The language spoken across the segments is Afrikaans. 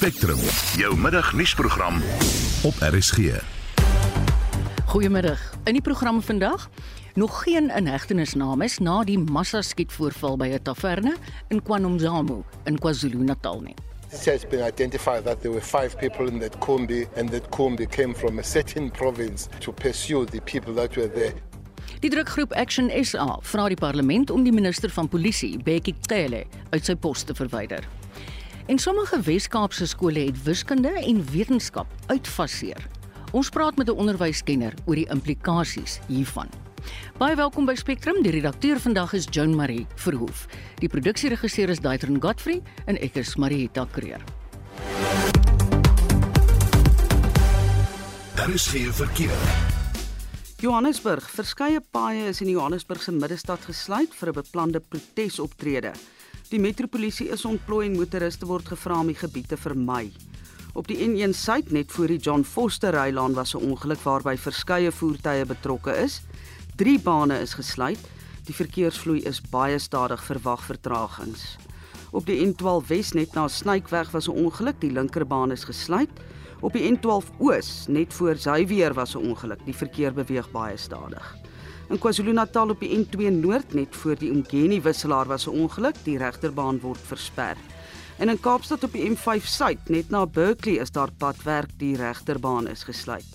Spectrum, jou middagnuusprogram op RSG. Goeiemiddag. In die program vandag nog geen inhegtenisnames na die massaskietvoorval by 'n taverne in KwaNomzamo in KwaZulu-Natal nie. It has been identified that there were five people in that Kumbi, and that Kumbi came from a certain province to pursue the people that were there. Die drukgroep Action SA vra die parlement om die minister van polisie, Bekkie Cele, uit sy pos te verwyder. En sommige Wes-Kaapse skole het wiskunde en wetenskap uitfaseer. Ons praat met 'n onderwyskenner oor die implikasies hiervan. Baie welkom by Spectrum. Die redakteur vandag is Joan Marie Verhoef. Die produksieregisseur is Daitron Godfrey en ek is Marieta Kreer. Daar is geen verkeer. Johannesburg, verskeie paaie is in die Johannesburgse middestad gesluit vir 'n beplande protesoptrede. Die metropolisie is ontplooi en motoriste word gevra om die gebied te vermy. Op die N1 suid net voor die John Foster Rylaan was 'n ongeluk waarby verskeie voertuie betrokke is. 3 bane is gesluit. Die verkeersvloei is baie stadig verwag vertragings. Op die N12 Wes net na Snykweg was 'n ongeluk, die linkerbaan is gesluit. Op die N12 Oos net voor Xavier was 'n ongeluk, die verkeer beweeg baie stadig. In KwaZulu-Natal op die N2 Noord net voor die Umgeni wisselaar was 'n ongeluk, die regterbaan word versper. En in Kaapstad op die M5 Suid net na Berkeley is daar padwerk, die regterbaan is gesluit.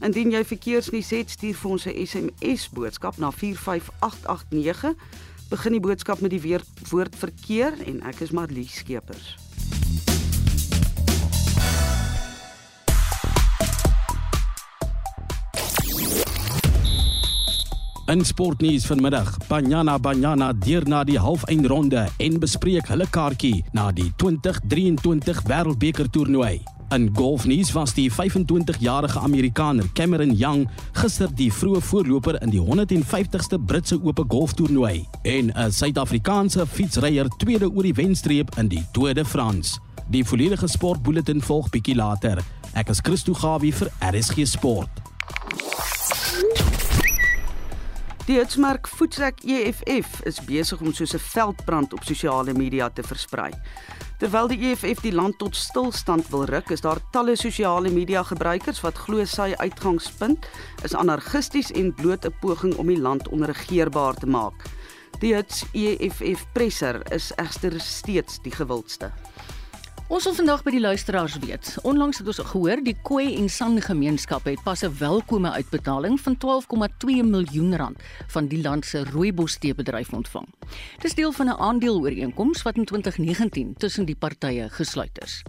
Indien jy verkeersnuus het, stuur vir ons 'n SMS boodskap na 45889. Begin die boodskap met die weer woord verkeer en ek is Marlies Skeepers. In sportnuus vanmiddag, Banyana Banyana deur na die halfeindronde en bespreek hulle kaartjie na die 2023 Wêreldbeker toernooi. In golfnuus was die 25-jarige Amerikaner Cameron Young gister die vroeë voorloper in die 150ste Britse Ope golftoernooi en 'n Suid-Afrikaanse fietsryer tweede oor die wenstreep in die Tour de France. Die volledige sportbulletin volg bietjie later. Ek is Christo Gawie vir RSG Sport. Die hitsmerk Voedsek EFF is besig om soos 'n veldbrand op sosiale media te versprei. Terwyl die EFF die land tot stilstand wil ruk, is daar talle sosiale media gebruikers wat glo sy uitgangspunt is anargisties en bloot 'n poging om die land onregeerbaar te maak. Die hits EFF presser is egter steeds die gewildste. Ons wil vandag by die luisteraars weet. Onlangs het ons gehoor die Khoi en San gemeenskap het pas 'n welkome uitbetaling van 12,2 miljoen rand van die land se rooibossteebedryf ontvang. Dis deel van 'n aandeelooreenkoms wat in 2019 tussen die partye gesluit is.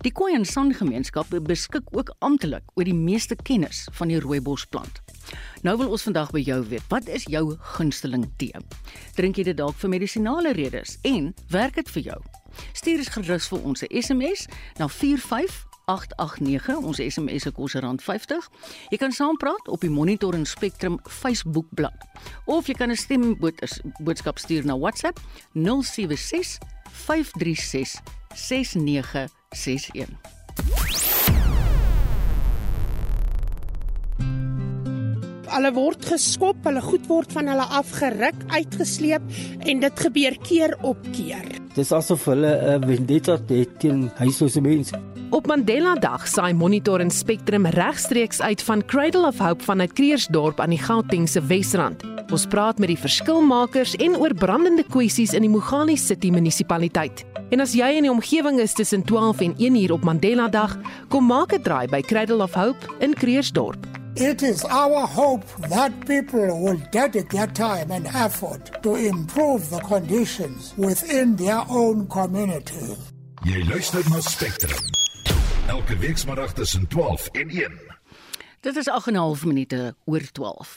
Die Khoi en San gemeenskap beskik ook amptelik oor die meeste kennis van die rooibosplant. Nou wil ons vandag by jou weet, wat is jou gunsteling tee? Drink jy dit dalk vir medisinale redes en werk dit vir jou? Stuur eens gerus vir ons 'n SMS na 45889. Ons SMS se kos R50. Jy kan saampraat op die Monitor en Spectrum Facebook bladsy of jy kan 'n stemboodskap stuur na WhatsApp 076 536 6961. Hulle word geskop, hulle goed word van hulle afgeruk, uitgesleep en dit gebeur keer op keer. Dis asof hulle 'n uh, vendetta het teen huislose mense. Op Mandela Dag saai Monitor en Spectrum regstreeks uit van Cradle of Hope vanuit Kreersdorp aan die Gautengse Wesrand. Ons praat met die verskilmakers en oor brandende kwessies in die Mogale City munisipaliteit. En as jy in die omgewing is tussen 12 en 1 uur op Mandela Dag, kom maak 'n draai by Cradle of Hope in Kreersdorp. It is our hope that people will dedicate their time and effort to improve the conditions within their own community. Jy luister na Spectrum. Elke weekmiddag tussen 12 en 1. Dit is 8.5 minute oor 12.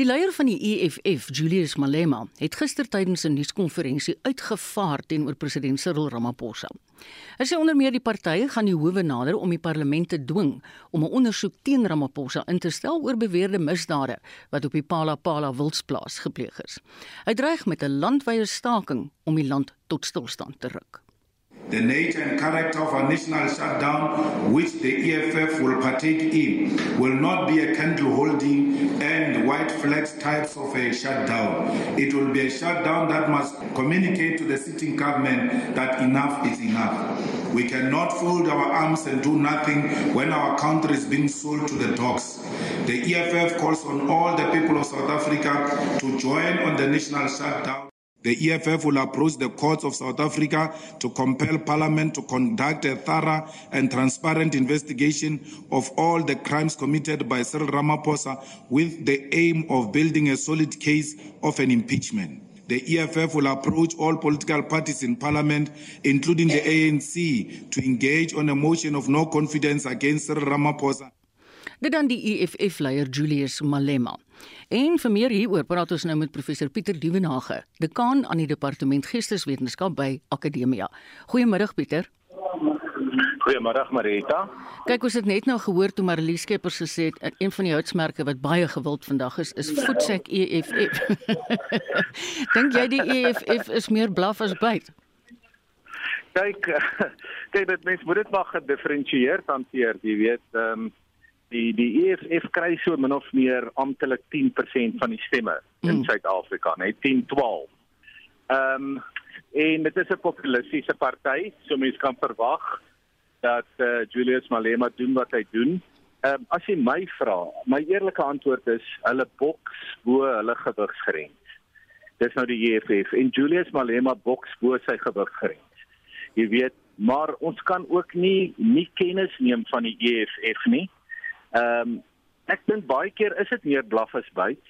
Die leier van die EFF, Julius Malema, het gister tydens 'n nuuskonferensie uitgevaar teenoor president Cyril Ramaphosa. Hy sê onder meer die partye gaan die howe nader om die parlement te dwing om 'n ondersoek teen Ramaphosa in te stel oor beweerde misdade wat op die Palapala wildsplaas gepleeg is. Hy dreig met 'n landwyse staking om die land tot stilstand te ruk. The nature and character of a national shutdown, which the EFF will partake in, will not be a candle holding and white flags types of a shutdown. It will be a shutdown that must communicate to the sitting government that enough is enough. We cannot fold our arms and do nothing when our country is being sold to the dogs. The EFF calls on all the people of South Africa to join on the national shutdown. The EFF will approach the courts of South Africa to compel Parliament to conduct a thorough and transparent investigation of all the crimes committed by Cyril Ramaphosa with the aim of building a solid case of an impeachment. The EFF will approach all political parties in Parliament, including the ANC, to engage on a motion of no confidence against Cyril Ramaphosa. Dit dan die EFF leier Julius Malema. En vir meer hieroor praat ons nou met professor Pieter Dievenage, dekaan aan die departement Geesteswetenskap by Akademia. Goeiemôre Pieter. Goeiemôre Marita. Kyk, ons het net nou gehoor toe Marlie Skeepers gesê het een van die houtsmerke wat baie gewild vandag is, is voetsek EFF. Dink jy die EFF is meer blaf as byt? Kyk, kyk dit mens moet dit maar gedifferensieerd hanteer, jy weet, ehm um, die die EFF kry so min of meer amptelik 10% van die stemme in mm. Suid-Afrika, net 10 12. Ehm um, en dit is 'n populistiese party, so mense kan verwag dat eh uh, Julius Malema doen wat hy doen. Ehm um, as jy my vra, my eerlike antwoord is hulle boks bo hulle gewigsgrens. Dis nou die EFF en Julius Malema boks bo sy gewigsgrens. Jy weet, maar ons kan ook nie nie kennis neem van die EFF nie. Ehm um, ek dink baie keer is dit meer blaf as byt,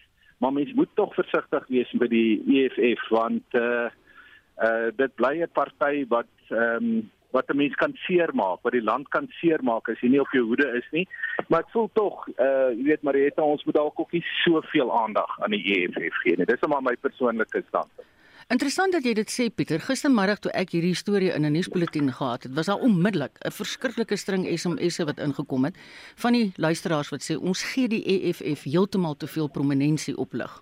maar mens moet tog versigtig wees met die EFF want eh uh, uh dit bly 'n party wat ehm um, wat 'n mens kan seermaak, wat die land kan seermaak as jy nie op jou hoede is nie. Maar ek voel tog uh jy weet Marietta, ons moet dalk ook nie soveel aandag aan die EFF gee nie. Dis net maar my persoonlike standpunt. Interessant dat jy dit sê Pieter. Gistermiddag toe ek hierdie storie in 'n nuusbulletin gehad het, was daar onmiddellik 'n verskriklike string SMS'e wat ingekom het van die luisteraars wat sê ons gee die EFF heeltemal te veel prominensie op lig.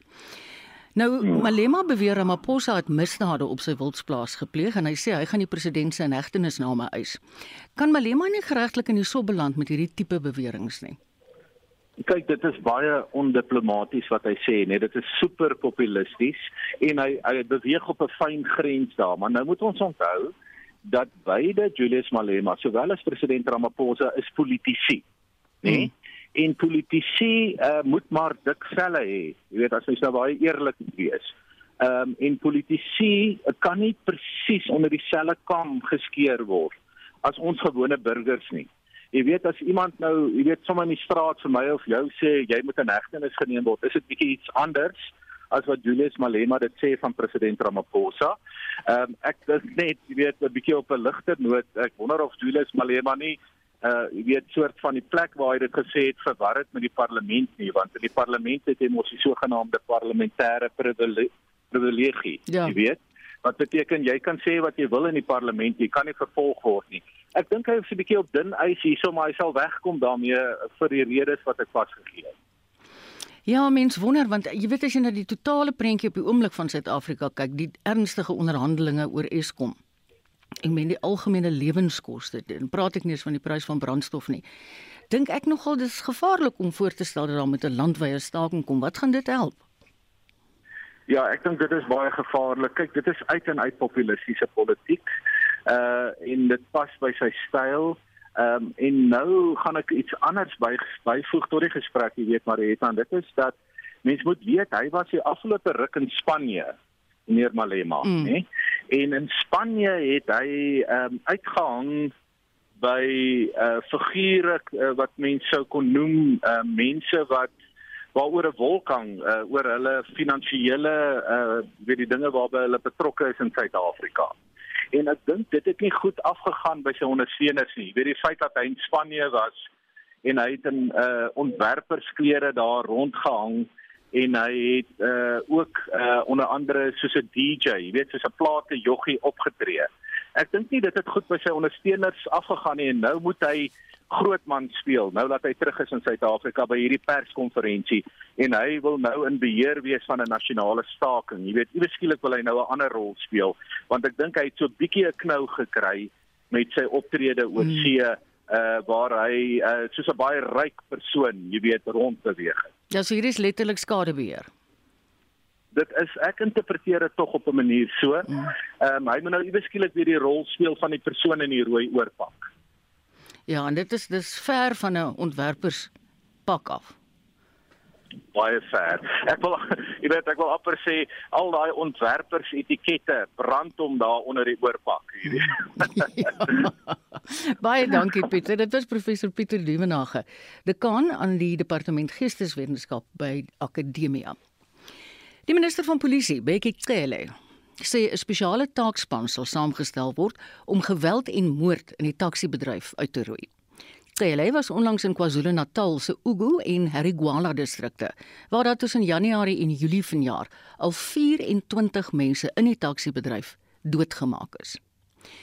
Nou Malema beweer Ramaphosa het misdade op sy wildsplaas gepleeg en hy sê hy gaan die president se hegtenisname eis. Kan Malema nie geregtelik in die sop beland met hierdie tipe beweringe nie? Kyk dit is baie ondiplomaties wat hy sê nee dit is super populisties en hy hy beweeg op 'n fyn grens daar maar nou moet ons onthou dat beide Julius Malema sowel as president Ramaphosa is politici nê nee? hmm. en politici uh, moet maar dik velle hê jy weet as jy nou baie eerlik wees ehm um, en politici kan nie presies onder dieselfde kam geskeer word as ons gewone burgers nie Jy weet as iemand nou, jy weet sommer in die straat vir my of jou sê jy moet 'n hegtenis geneem word, is dit bietjie iets anders as wat Julius Malema dit sê van president Ramaphosa. Ehm um, ek dink net, jy weet, 'n bietjie op 'n ligter noot, ek wonder of Julius Malema nie uh jy weet soort van die plek waar hy dit gesê het verwar het met die parlement nie, want in die parlement het hy mos die sogenaamde parlementêre privilegie, ja. jy weet. Wat beteken jy kan sê wat jy wil in die parlement, jy kan nie vervolg word nie. Ek dink hy is 'n bietjie op dun ys hierso, maar hy sal wegkom daarmee vir die redes wat ek vasgegee het. Ja, mens wonder want jy weet as jy na die totale prentjie op die oomblik van Suid-Afrika kyk, die ernstige onderhandelinge oor Eskom. Ek meen die algemene lewenskoste, en praat ek nie eens van die prys van brandstof nie. Dink ek nogal dis gevaarlik om voor te stel dat daar met 'n landwyse staking kom. Wat gaan dit help? Ja, ek dink dit is baie gevaarlik. Kyk, dit is uit en uit populistiese politiek uh en dit pas by sy styl. Ehm um, en nou gaan ek iets anders by byvoeg tot die gesprek, jy weet maar het aan dit is dat mens moet weet hy was die afgelope ruk in Spanje meneer Malema, mm. né? En in Spanje het hy ehm um, uitgehang by uh figure uh, wat mense sou kon noem uh mense wat waaroor 'n wolk hang uh, oor hulle finansiële uh weet die dinge waarby hulle betrokke is in Suid-Afrika en ek dink dit het nie goed afgegaan by sy ondersteuners nie. Jy weet die feit dat hy in Spanje was en hy het in uh ontwerpersklere daar rondgehang en hy het uh ook uh onder andere soos 'n DJ, jy weet soos 'n plate joggie opgetree. Ek dink nie dit het goed by sy ondersteuners afgegaan nie en nou moet hy groot man speel nou dat hy terug is in Suid-Afrika by hierdie perskonferensie en hy wil nou in beheer wees van 'n nasionale staking. Jy weet, iewers skielik wil hy nou 'n ander rol speel want ek dink hy het so 'n bietjie 'n knou gekry met sy optrede oor Hmm. see uh waar hy uh soos 'n baie ryk persoon, jy weet, rondbeweeg. het. Ja, so hierdie is letterlik skadebeheer. Dit is ek interpreteer dit tog op 'n manier so. Ehm um, hy moet nou iewes skielik weer die rol speel van die persoon in die rooi oorpak. Ja, en dit is dis ver van 'n ontwerpers pak af. baie ver. Ek wil jy weet ek wil amper sê al daai ontwerpers etikette brand hom daar onder die oorpak hierdie. Baie dankie Pieter. Dit was professor Pieter Duvenage, dekaan aan die departement Geesteswetenskap by Akademia. Die minister van Polisie, Bekkie Cele, sê 'n spesiale taakspan sal saamgestel word om geweld en moord in die taksiebedryf uit te roei. Cele was onlangs in KwaZulu-Natal se Ugu en Harigwala distrikte waar daar tussen Januarie en Julie vanjaar al 24 mense in die taksiebedryf doodgemaak is.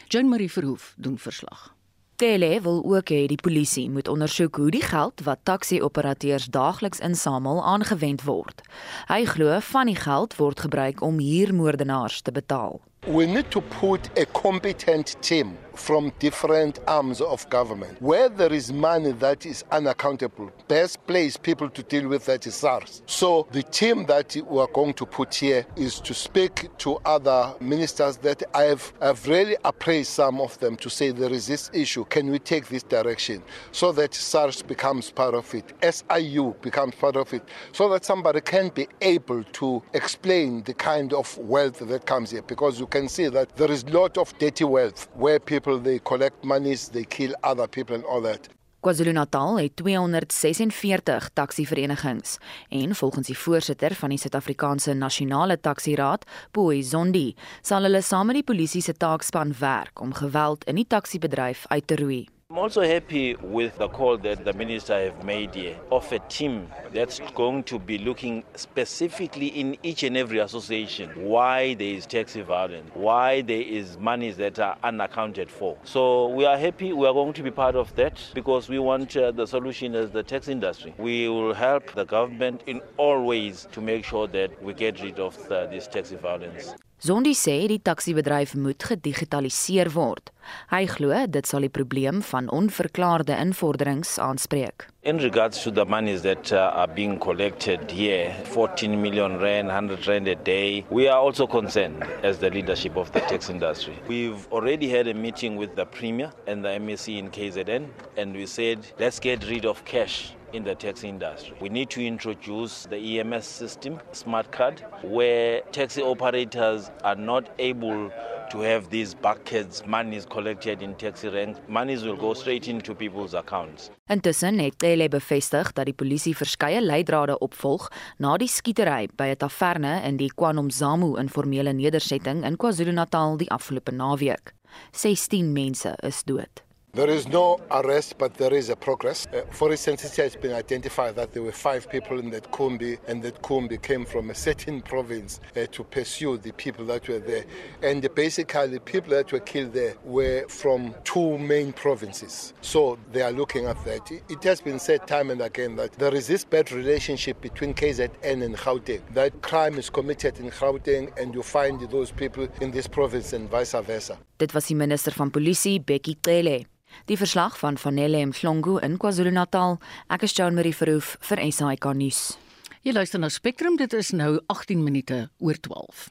Jean Marie Verhoef doen verslag. Tele wil ook hê die polisie moet ondersoek hoe die geld wat taxi-operateurs daagliks insamel aangewend word. Hy glo van die geld word gebruik om huurmoordenaars te betaal. We need to put a competent team from different arms of government. Where there is money that is unaccountable, best place people to deal with that is SARS. So the team that we are going to put here is to speak to other ministers that I've, I've really appraised some of them to say there is this issue. Can we take this direction? So that SARS becomes part of it, SIU becomes part of it, so that somebody can be able to explain the kind of wealth that comes here. Because you can see that there is a lot of dirty wealth where people they collect monies, they kill other people and all that. KwaZulu-Natal het 246 taksiverenigings en volgens die voorsitter van die Suid-Afrikaanse Nasionale Taksiraad, Boy Zondi, sal hulle saam met die polisie se taakspan werk om geweld in die taksibedryf uit te roei. I'm also happy with the call that the minister have made here of a team that's going to be looking specifically in each and every association why there is taxi violence, why there is monies that are unaccounted for. So we are happy we are going to be part of that because we want uh, the solution as the tax industry. We will help the government in all ways to make sure that we get rid of the, this taxi violence. Zondi sê die taksibedryf moet gedigitaliseer word. Hy glo dit sal die probleem van onverklaarde invorderings aanspreek. In regards to the monies that uh, are being collected here, 14 million rand, 100 rand a day, we are also concerned as the leadership of the tax industry. We've already had a meeting with the Premier and the MSC in KZN, and we said, let's get rid of cash in the taxi industry. We need to introduce the EMS system, smart card, where taxi operators are not able to have these buckets, monies collected in taxi ranks. Monies will go straight into people's accounts. Intussen het Tele bevestig dat die polisie verskeie leidrade opvolg na die skietery by 'n taverne in die KwaNomzamu informele nedersetting in KwaZulu-Natal die afgelope naweek. 16 mense is dood. There is no arrest, but there is a progress. Uh, for instance, it has been identified that there were five people in that Kumbi, and that Kumbi came from a certain province uh, to pursue the people that were there. And basically, the people that were killed there were from two main provinces. So they are looking at that. It has been said time and again that there is this bad relationship between KZN and Gauteng. That crime is committed in Gauteng, and you find those people in this province, and vice versa. Dit was minister van Polisie, Bekkie Cele. Die verslag van Vanelle Mhlongo in KwaZulu-Natal. Ek is Joan Marie Verhoef vir SAK nuus. Jy luister na Spectrum, dit is nou 18 minute oor 12.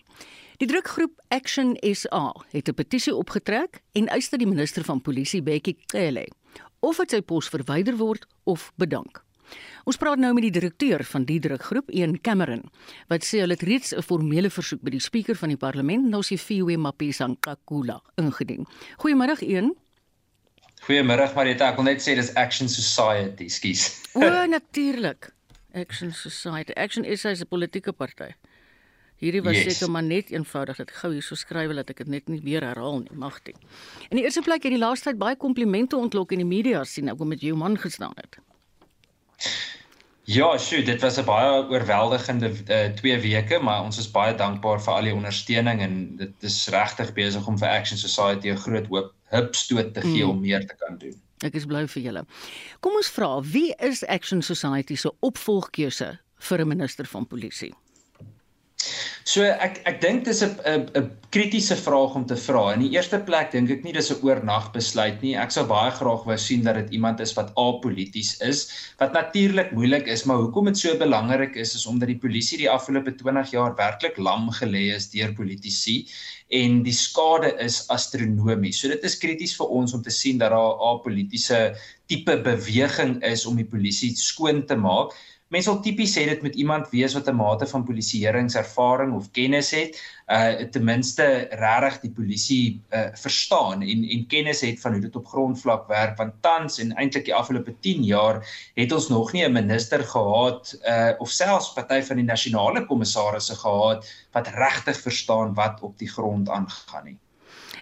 Die drukgroep Action SA het 'n petisie opgetrek en eis dat die minister van Polisie, Bekkie Cele, of uit sy pos verwyder word of bedank. Ons praat nou met die direkteur van die drukgroep, Ian Cameron, wat sê hulle het reeds 'n formele versoek by die spreker van die parlement, Nosifiwe Mapisa-Nkakula, ingedien. Goeiemôre, Ian. Goeiemôre Marita, ek wil net sê dis Action Society, skus. O, natuurlik. Action Society. Action SA is 'n politieke party. Hierdie was Yes. seker maar net eenvoudig dat gou hierso skryf dat ek dit net nie weer herhaal nie, mag dit. In die eerste plek het die laaste tyd baie komplimente ontlok in die media sien ek hom met jou man gestaan het. Ja, sjoe, dit was 'n baie oorweldigende uh, 2 weke, maar ons is baie dankbaar vir al die ondersteuning en dit is regtig besig om vir Action Society 'n groot hoop hupstoot te gee Mm. om meer te kan doen. Ek is bly vir julle. Kom ons vra, wie is Action Society se opvolgkeuse vir 'n minister van polisie? So ek ek dink dis 'n 'n kritiese vraag om te vra. In die eerste plek dink ek nie dis 'n oornag besluit nie. Ek sou baie graag wou sien dat dit iemand is wat apolities is, wat natuurlik moeilik is, maar hoekom dit so belangrik is is omdat die polisie die afgelope 20 jaar werklik lam gelê is deur politici en die skade is astronomies. So dit is krities vir ons om te sien dat daar 'n apolitiese tipe beweging is om die polisie skoon te maak. Mense sal tipies sê dit moet iemand wees wat 'n mate van polisieeringservaring of kennis het, uh ten minste regtig die polisie uh verstaan en en kennis het van hoe dit op grondvlak werk want tans en eintlik die afgelope 10 jaar het ons nog nie 'n minister gehad uh of selfs party van die nasionale kommissarisse gehad wat regtig verstaan wat op die grond aangaan nie.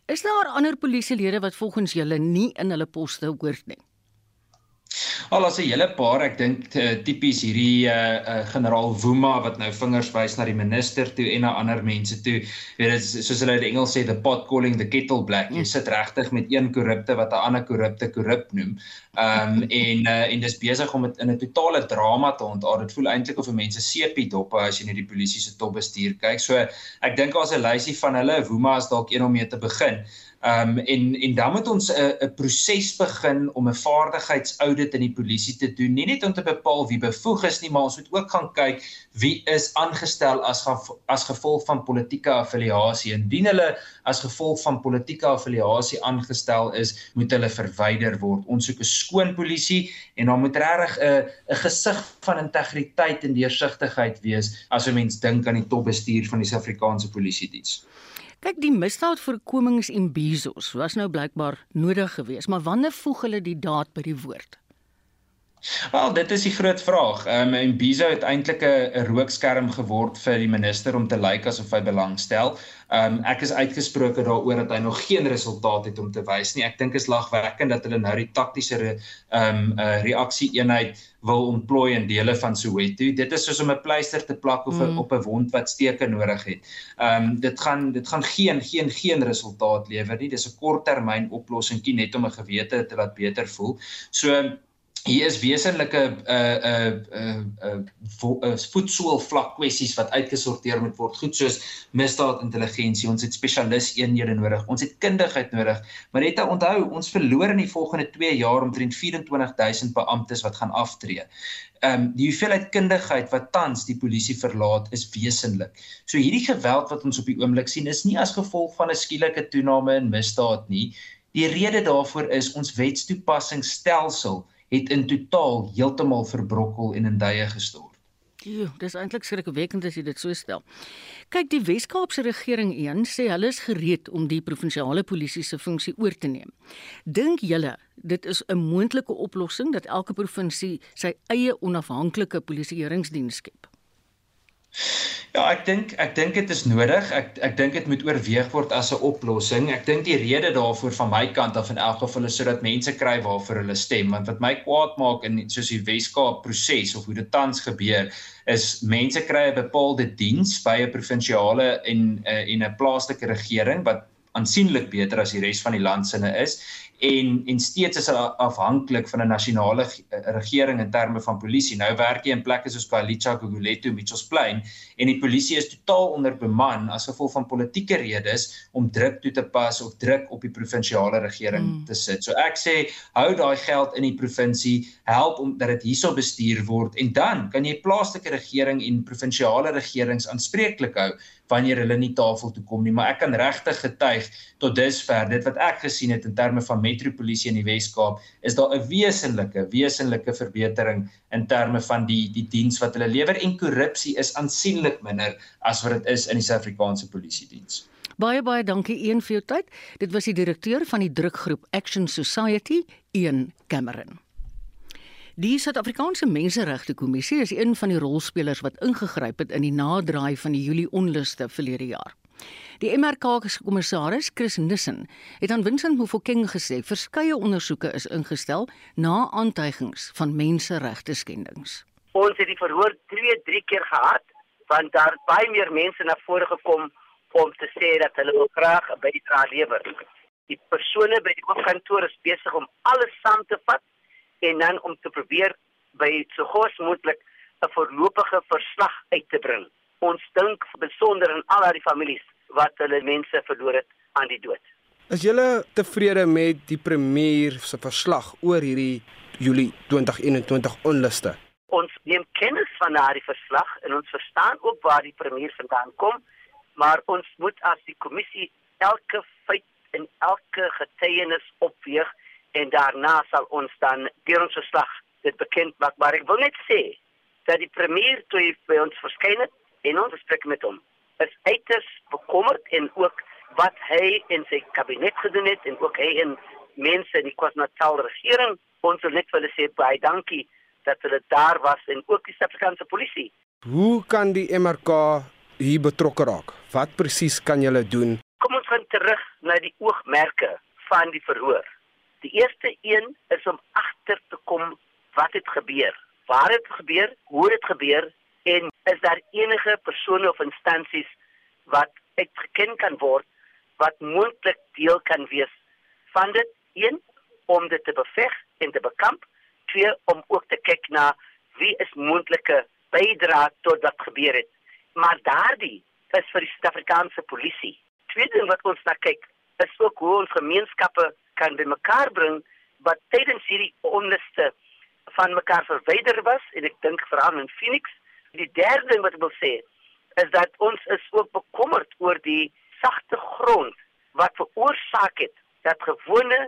Is daar ander polisielede wat volgens julle nie in hulle poste hoort nie? Al as 'n hele paar, ek dink tipies hierdie uh, uh, generaal Wuma wat nou vingers wys na die minister toe en na ander mense toe. Weet dit soos hulle in Engels sê the pot calling the kettle black. Jy sit regtig met een korrupte wat 'n ander korrupte korrup noem. Ehm um, en uh, en dis besig om dit in 'n totale drama te ontaard. Dit voel eintlik of mense sepie dop as jy net die polisie se topbestuur kyk. So ek dink daar's 'n lysie van hulle. Wuma is dalk een om mee te begin. Ehm um, en en dan moet ons 'n 'n proses begin om 'n vaardigheidsaudit in die polisie te doen. Nie net om te bepaal wie bevoeg is nie, maar ons moet ook gaan kyk wie is aangestel as as gevolg van politieke affiliasie. Indien hulle as gevolg van politieke affiliasie aangestel is, moet hulle verwyder word. Ons soek 'n skoon polisie en dan moet regtig 'n 'n gesig van integriteit en deursigtigheid wees as 'n mens dink aan die topbestuur van die Suid-Afrikaanse Polisie diens. Kyk, die misdaadvoorkomings en BISOS was nou blykbaar nodig geweest, maar wanneer voeg hulle die daad by die woord? Wel, dit is die groot vraag. Ehm um, en Biso het eintlik 'n rookskerm geword vir die minister om te lyk asof hy belangstel. Ehm um, ek is uitgesproke daaroor dat hy nog geen resultaat het om te wys nie. Ek dink is lagwekkend dat hulle nou die taktiese ehm um, 'n uh, reaksie eenheid wil ontplooi in dele van Soweto. Dit is soos om 'n pleister te plak of mm. op 'n wond wat steke nodig het. Ehm um, dit gaan dit gaan geen geen geen resultaat lewer nie. Dis 'n korttermyn oplossingkie net om 'n gewete te laat beter voel. So hier is wesenlike uh uh uh uh voetsoolvlak kwessies wat uitgesorteer moet word goed soos misdaad intelligensie ons het spesialis eenhede nodig ons het kundigheid nodig maar net onthou ons verloor in die volgende 2 jaar omtrent 24000 beamptes wat gaan aftree um die hoeveelheid kundigheid wat tans die polisie verlaat is wesenlik. So hierdie geweld wat ons op die oomblik sien is nie as gevolg van 'n skielike toename in misdaad nie. Die rede daarvoor is ons wetstoepassingsstelsel het in totaal heeltemal verbrokkel en in duie gestort. Jo, dis eintlik skrikwekkend as jy dit so stel. Kyk, die Wes-Kaapse regering een sê hulle is gereed om die provinsiale polisie se funksie oor te neem. Dink julle dit is 'n moontlike oplossing dat elke provinsie sy eie onafhanklike polisieeringsdiens skep? Ja, ek dink ek dink dit is nodig. Ek ek dink dit moet oorweeg word as 'n oplossing. Ek dink die rede daarvoor van my kant af in elk geval is sodat mense kry waarvoor hulle stem, want wat my kwaad maak in soos die Weskaap proses of hoe dit tans gebeur, is mense kry 'n bepaalde diens by 'n provinsiale en uh, en 'n plaaslike regering wat aansienlik beter as die res van die land sinne is en en steeds is hulle afhanklik van 'n nasionale regering in terme van polisie. Nou werk jy in plekke soos Khayelitsha, Gugulethu, Mitchells Plain en die polisie is totaal onderbeman as gevolg van politieke redes om druk toe te pas of druk op die provinsiale regering mm. te sit. So ek sê hou daai geld in die provinsie, help om dat dit hierso bestuur word en dan kan jy plaaslike regering en provinsiale regerings aanspreeklik hou wanneer hulle nie tafel toe kom nie, maar ek kan regtig getuig tot dusver dit wat ek gesien het in terme van metropolisie in die Wes-Kaap, is daar 'n wesenlike wesenlike verbetering in terme van die die diens wat hulle lewer en korrupsie is aansienlik minder as wat dit is in die Suid-Afrikaanse polisie diens. Baie baie dankie een vir jou tyd. Dit was die direkteur van die drukgroep Action Society, Ian Cameron. Die Suid-Afrikaanse Menseregte Kommissie is een van die rolspelers wat ingegryp het in die naderdraai van die Julie onluste verlede jaar. Die MRK se kommissaris, Chris Nissen, het aan Vincent Mofokeng gesê verskeie ondersoeke is ingestel na aantuigings van menseregte skendings. Ons het die verhoor 2, 3 keer gehad want daar baie meer mense na vore gekom om te sê dat hulle wil graag 'n bydrae lewer. Die persone by die hoofkantoor is besig om alles saam te vat en dan om te probeer by so gous moontlik 'n voorlopige verslag uit te bring. ons dink besonder aan al daai families wat hulle mense verloor het aan die dood. Is julle tevrede met die premier se verslag oor hierdie Julie 2021 onluste? Ons neem kennis van daardie verslag en ons verstaan ook waar die premier vandaan kom, maar ons moet as die kommissie elke feit en elke getuienis opweeg en daarna sal ons dan deur ons verslag dit bekend maak. Maar ek wil net sê dat die premier toe hy by ons verskyn het en ons gesprek met hom is uiters bekommerd en ook wat hy en sy kabinet gedoen het en ook hy en mense in die KwaZulu-Natal regering ons wil net hulle sê baie dankie dat hulle daar was en ook die Suid-Afrikaanse polisie. Hoe kan die MRK hier betrokke raak? Wat presies kan julle doen? Kom ons gaan terug na die oogmerke van die verhoor. Die eerste een is om agter te kom wat het gebeur. Waar het gebeur? Hoe het gebeur? En is daar enige persone of instansies wat uitgeken kan word wat moontlik deel kan wees van dit? Een om dit te beveg en te bekamp. Twee om ook te kyk na wie is moontlike bydra tot wat gebeur het. Maar daardie is vir die Suid-Afrikaanse polisie. Tweede wat ons na kyk is ook hoe ons gemeenskappe kan bymekaar bring wat tydens hierdie onluste van mekaar verwyder was en ek dink veral in Phoenix. Die derde ding wat ek wil sê is dat ons is ook bekommerd oor die sagte grond wat veroorsaak het dat gewone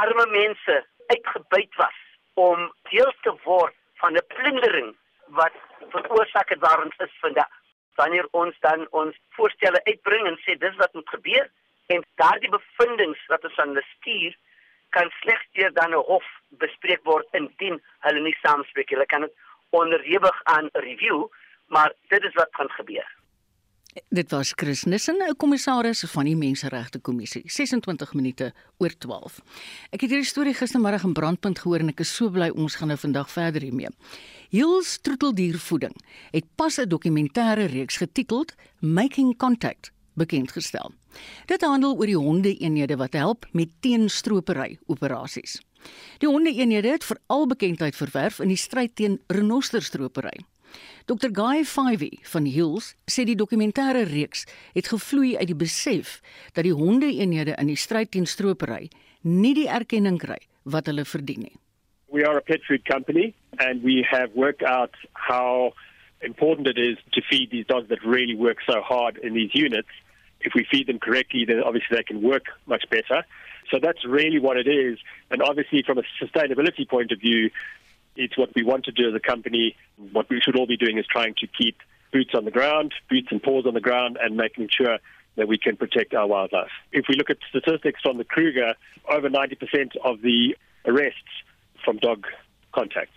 arme mense uitgebuit was om deel te word van 'n plundering wat veroorsaak het waar ons is vandag. Wanneer ons dan ons voorstelle uitbring en sê dis wat moet gebeur en daardie bevindinge wat ons aan hulle stuur kan slegs deur dan 'n hof bespreek word indien hulle nie saamspreek. Hulle kan dit onderhewig aan review, maar dit is wat gaan gebeur. Dit was Chris Nissen, 'n kommissaris van die Menseregte Kommissie, 26 minute oor 12. Ek het hierdie storie gistermiddag in Brandpunt gehoor en ek is so bly ons gaan nou vandag verder hiermee. Hills Troeteldiervoeding het pas 'n dokumentêre reeks getiteld Making Contact bekend gestel. Dit handel oor die honde-eenhede wat help met teenstropery operasies. Die honde-eenhede het veral bekendheid verwerf in die stryd teen renosterstropery. Dr Guy Fivey van Hills sê die dokumentêre reeks het gevloei uit die besef dat die honde-eenhede in die stryd teen stropery nie die erkenning kry wat hulle verdien nie. We are a pet food company and we have worked out how important it is to feed these dogs that really work so hard in these units. If we feed them correctly, then obviously they can work much better. So that's really what it is. And obviously, from a sustainability point of view, it's what we want to do as a company. What we should all be doing is trying to keep boots on the ground, boots and paws on the ground, and making sure that we can protect our wildlife. If we look at statistics from the Kruger, over 90% of the arrests from dog contacts.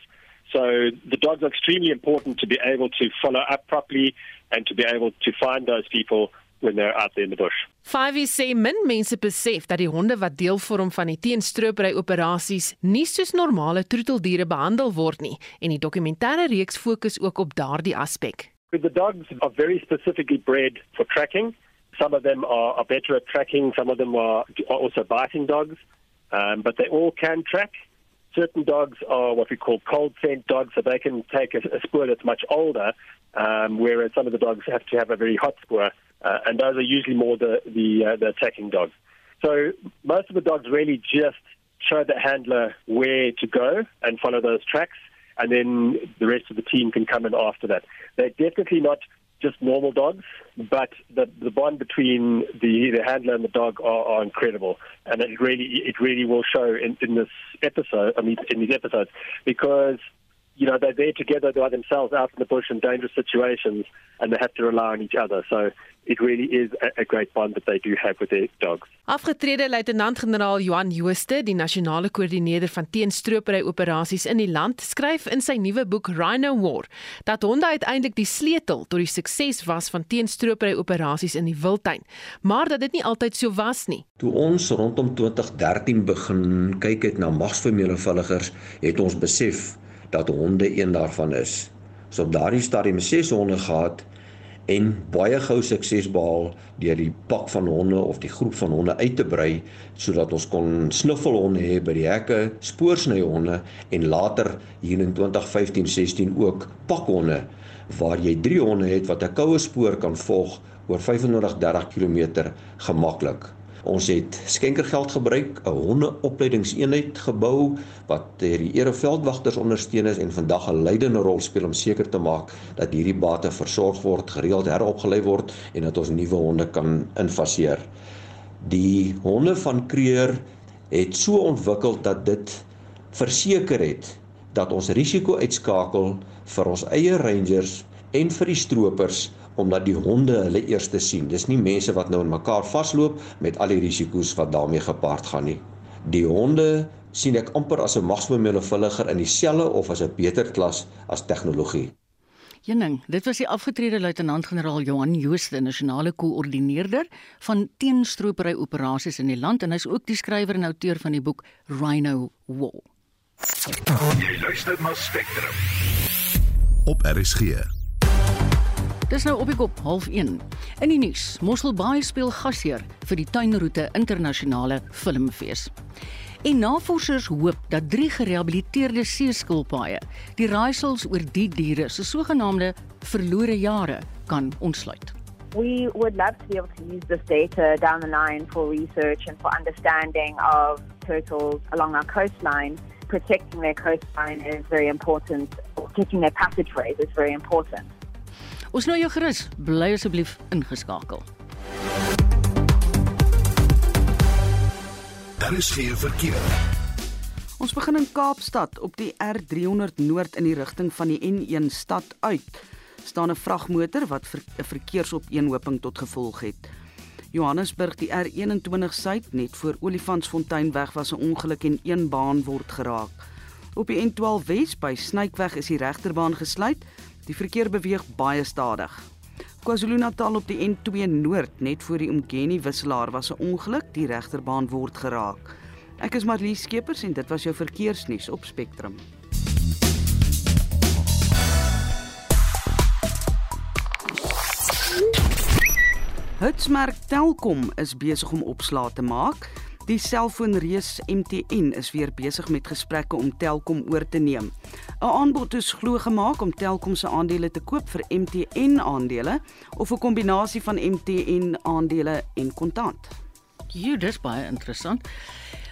So the dogs are extremely important to be able to follow up properly and to be able to find those people when they're out there in the bush. Five sê min mense besef dat die honde wat deel vorm van die teenstropery operasies nie soos normale troeteldiere behandel word nie en die dokumentêre reeks fokus ook op daardie aspek. The dogs are very specifically bred for tracking. Some of them are, are better at tracking, some of them are, are also biting dogs, um, but they all can track. Certain dogs are what we call cold scent dogs, so they can take a, a spoor that's much older, um, whereas some of the dogs have to have a very hot spoor uh, and those are usually more the the, uh, the attacking dogs. So most of the dogs really just show the handler where to go and follow those tracks, and then the rest of the team can come in after that. They're definitely not just normal dogs, but the the bond between the the handler and the dog are, are incredible, and it really it really will show in, in this episode. I mean, in these episodes, because you know, they're there together by themselves out in the bush in dangerous situations and they have to rely on each other. So it really is a, a great bond that they do have with their dogs. Afgetrede luitenant-generaal Johan Jooste, die nasionale koördineerder van teenstropery operasies in die land, skryf in sy nuwe boek Rhino War dat honde uiteindelik die sleutel tot die sukses was van teenstropery operasies in die wildtuin, maar dat dit nie altyd so was nie. Toe ons rondom 2013 begin kyk het na magsvermenigvuldigers, het ons besef dat honde een daarvan is. So op daardie stadium 6 honde gehad en baie gou sukses behaal deur die pak van honde of die groep van honde uit te brei sodat ons kon snuffelhonde hê by die hekke, spoorsnyhonde en later hier in 2015-16 ook pakhonde waar jy 3 honde het wat 'n koue spoor kan volg oor 25-30 km gemaklik. Ons het skenkergeld gebruik, 'n hondeopleidingseenheid gebou wat deur die ereveldwagters ondersteun is en vandag 'n leidende rol speel om seker te maak dat hierdie bate versorg word, gereeld heropgelei word en dat ons nuwe honde kan infaseer. Die honde van Kreer het so ontwikkel dat dit verseker het dat ons risiko uitskakel vir ons eie rangers en vir die stroopers omdat die honde hulle eerste sien. Dis nie mense wat nou in mekaar vasloop met al die risiko's wat daarmee gepaard gaan nie. Die honde sien ek amper as 'n magsbemeelevulliger in dieselfde of as 'n beter klas as tegnologie. Jenning, dit was die afgetrede luitenant-generaal Johan Jooste, nasionale koördineerder van teenstropery operasies in die land en hy's ook die skrywer en outeur van die boek Rhino War. Jy luister na Spectrum. Op RSG. Dis nou op die kop 0.1. In die nuus, Mosselbaai speel gasheer vir die Tuinroete Internasionale Filmfees. En navorsers hoop dat drie gerehabiliteerde seeskilpaaie die raaisels oor die diere se sogenaamde verlore jare kan ontsluit. We would love to be able to use this data down the line for research and for understanding of turtles along our coastline. Protecting their coastline is very important. Protecting their passageways is very important. Ons nooi jou gerus, bly asseblief ingeskakel. Daar is geen verkeer. Ons begin in Kaapstad op die R300 Noord in die rigting van die N1 stad uit. staan 'n vragmotor wat 'n ver, verkeersopeenhoping tot gevolg het. Johannesburg die R21 suid net voor Olifantsfonteinweg was 'n ongeluk en een baan word geraak. Op die N12 Wes by Snykweg is die regterbaan gesluit Die verkeer beweeg baie stadig. KwaZulu-Natal op die N2 Noord net voor die Umgeni wisselaar was 'n ongeluk, die regterbaan word geraak. Ek is Marlie Skeepers en dit was jou verkeersnuus op Spectrum. Hitsmerk Telkom is besig om opslae te maak. Die selfoonreus MTN is weer besig met gesprekke om Telkom oor te neem. 'n Aanbod is glo gemaak om Telkom se aandele te koop vir MTN aandele of 'n kombinasie van MTN aandele en kontant. Hier, dis baie interessant.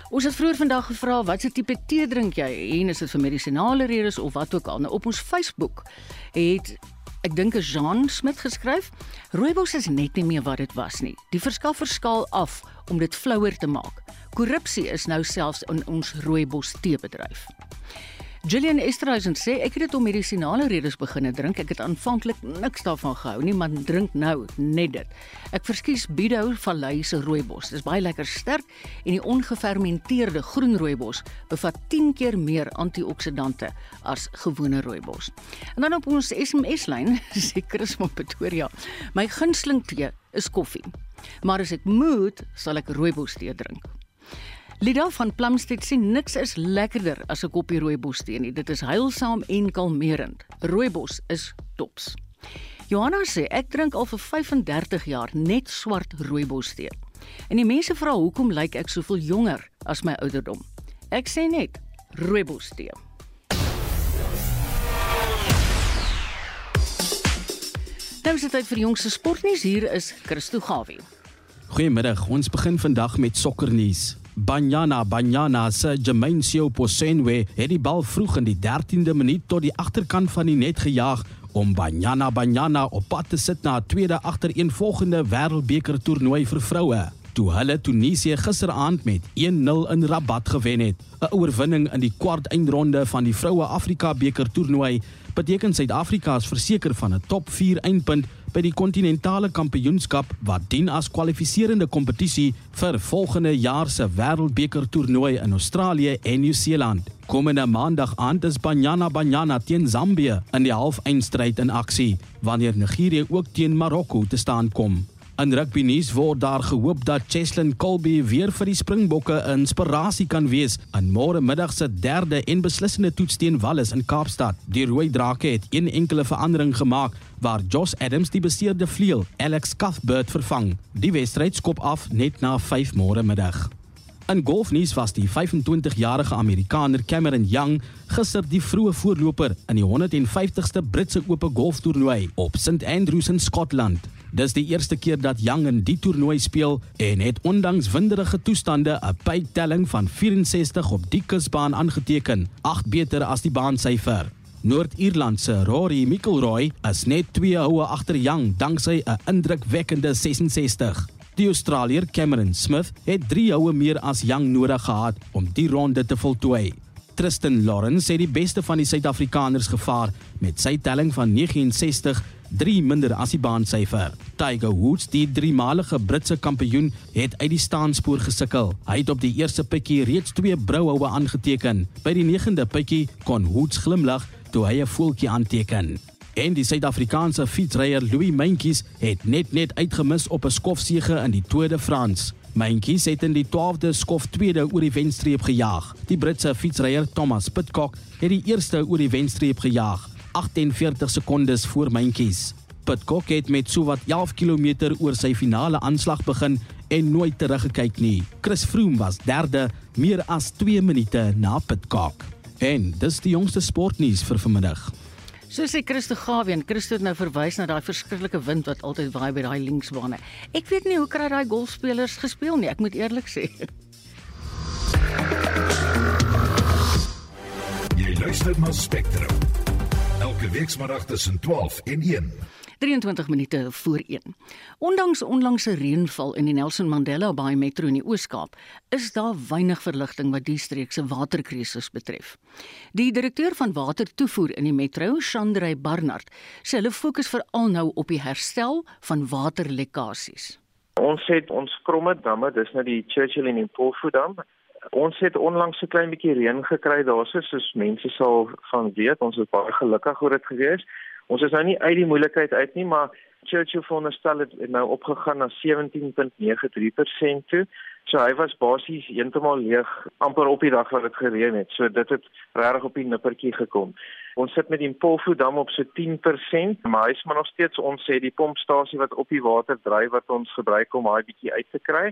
Ons het vroeër vandag gevra watse tipe tee drink jy en is dit vir medisinale redes of wat ook al. Nou op ons Facebook het ek dink is Jean Smit geskryf. Rooibos is net nie meer wat dit was nie. Die verskaffer skaal af om dit flouer te maak. Korrupsie is nou selfs in ons rooibos teebedryf. Gillian Esterhuizen sê ek het dit om medisinale redes begine drink. Ek het aanvanklik niks daarvan gehou nie, maar drink nou net dit. Ek verskies Bido Vallei se rooibos. Dit is baie lekker sterk en die ongefermenteerde groen rooibos bevat 10 keer meer antioksidante as gewone rooibos. En dan op ons SMS-lyn sê Chris van Pretoria, my gunsteling tee is koffie. Maar as ek moet, sal ek rooibos tee drink. Lida van Plumstead sê niks is lekkerder as 'n koppie rooibos tee nie. Dit is heilsaam en kalmerend. Rooibos is tops. Johanna sê ek drink al vir 35 jaar net swart rooibos tee. En die mense vra hoekom lyk ek soveel jonger as my ouderdom? Ek sê net rooibos tee. Nou is dit tyd vir die jongste sportnuus. Hier is Christo Gawie. Goeiemiddag. Ons begin vandag met sokkernuus. Banyana Banyana se Jermaine Posenwe het die bal vroeg in die 13de minuut tot die agterkant van die net gejaag om Banyana Banyana op pad te sit na 'n tweede agtereenvolgende wêreldbeker toernooi vir vroue. Toe hulle Tunesië gisteraand met 1-0 in Rabat gewen het, 'n oorwinning in die kwart eindronde van die vroue Afrika beker toernooi, beteken Suid-Afrika is verseker van 'n top 4 eindpunt by die kontinentale kampioenskap wat dien as kwalifiserende kompetisie vir volgende jaar se wêreldbeker toernooi in Australië en Nieu-Seeland. Komende maandag aand is Banyana Banyana teen Zambië in die halfeindstryd in aksie, wanneer Nigerië ook teen Marokko te staan kom. In rugby nuus word daar gehoop dat Cheslin Colby weer vir die Springbokke 'n inspirasie kan wees in môre middag se derde en beslissende toets teen Wallis in Kaapstad. Die rooi drake het een enkele verandering gemaak waar Josh Adams die beseerde vleuel Alex Cuthbert vervang. Die wedstryd skop af net na 5 môre middag. In golfnuus was die 25-jarige Amerikaner Cameron Young gister die vroeë voorloper in die 150ste Britse Ope golftoernooi op St Andrews in Skotland. Dis die eerste keer dat Young in die toernooi speel en het ondanks winderige toestande 'n pytelling van 64 op die kusbaan aangeteken, 8 beter as die baansyfer. Noord-Ierland se Rory McIlroy is net 2 houe agter Young danksy 'n indrukwekkende 66. Die Australier Cameron Smith het 3 houe meer as Young nodig gehad om die ronde te voltooi. Tristan Lawrence het die beste van die Suid-Afrikaners gevaar met sy telling van 69 3 minder as die baansyfer. Tiger Woods, die driemalige Britse kampioen, het uit die staanspoor gesukkel. Hy het op die eerste pikkie reeds twee brouhoue aangeteken. By die 9de pikkie kon Woods glimlag toe hy 'n voeltjie aanteken. En die Suid-Afrikaanse fietsryer Louis Mentjes het net net uitgemis op 'n skofsege in die Tour de France. Mentjes het in die 12de skof tweede oor die wenstreep gejaag. Die Britse fietsryer Thomas Pitcock het die eerste oor die wenstreep gejaag, 48 sekondes voor Mentjes. Pitcock het met sowat 11 km oor sy finale aanslag begin en nooit teruggekyk nie. Chris Froome was derde, meer as 2 minute na Pitcock. En dis die jongste sportnuus vir vanmiddag. So sê Christo Gaween, Christo het nou verwys na daai verskriklike wind wat altyd waai by daai linksbane. Ek weet nie hoe kry daai golfspelers gespeel nie, ek moet eerlik sê. Jy luister na Spectrum. Elke week saterdag tussen 12 en 1. 23 minute voor 1. Ondanks onlangse reënval in die Nelson Mandela Bay Metro in die Oos-Kaap, is daar weinig verligting wat die streek se waterkrisis betref. Die direkteur van watertoevoer in die metro, Chandray Barnard, sê hulle fokus veral nou op die herstel van waterlekkasies. Ons het ons kromme damme, dis nou die Churchill en die Polfu dam. Ons het onlangs 'n klein bietjie reën gekry daarso, soos mense sal van weet. Ons is baie gelukkig oor dit gewees. Ons is nou nie uit die moeilikheid uit nie, maar Churchill veronderstel het nou opgegaan na 17.93% toe. So hy was basies heeltemal leeg amper op die dag wat dit gereën het. So dit het regtig op die nippertjie gekom. Ons sit met die Polfu dam op so 10%, maar hy's maar nog steeds ons sê die pompstasie wat op die water dryf wat ons gebruik om daai bietjie uit te kry.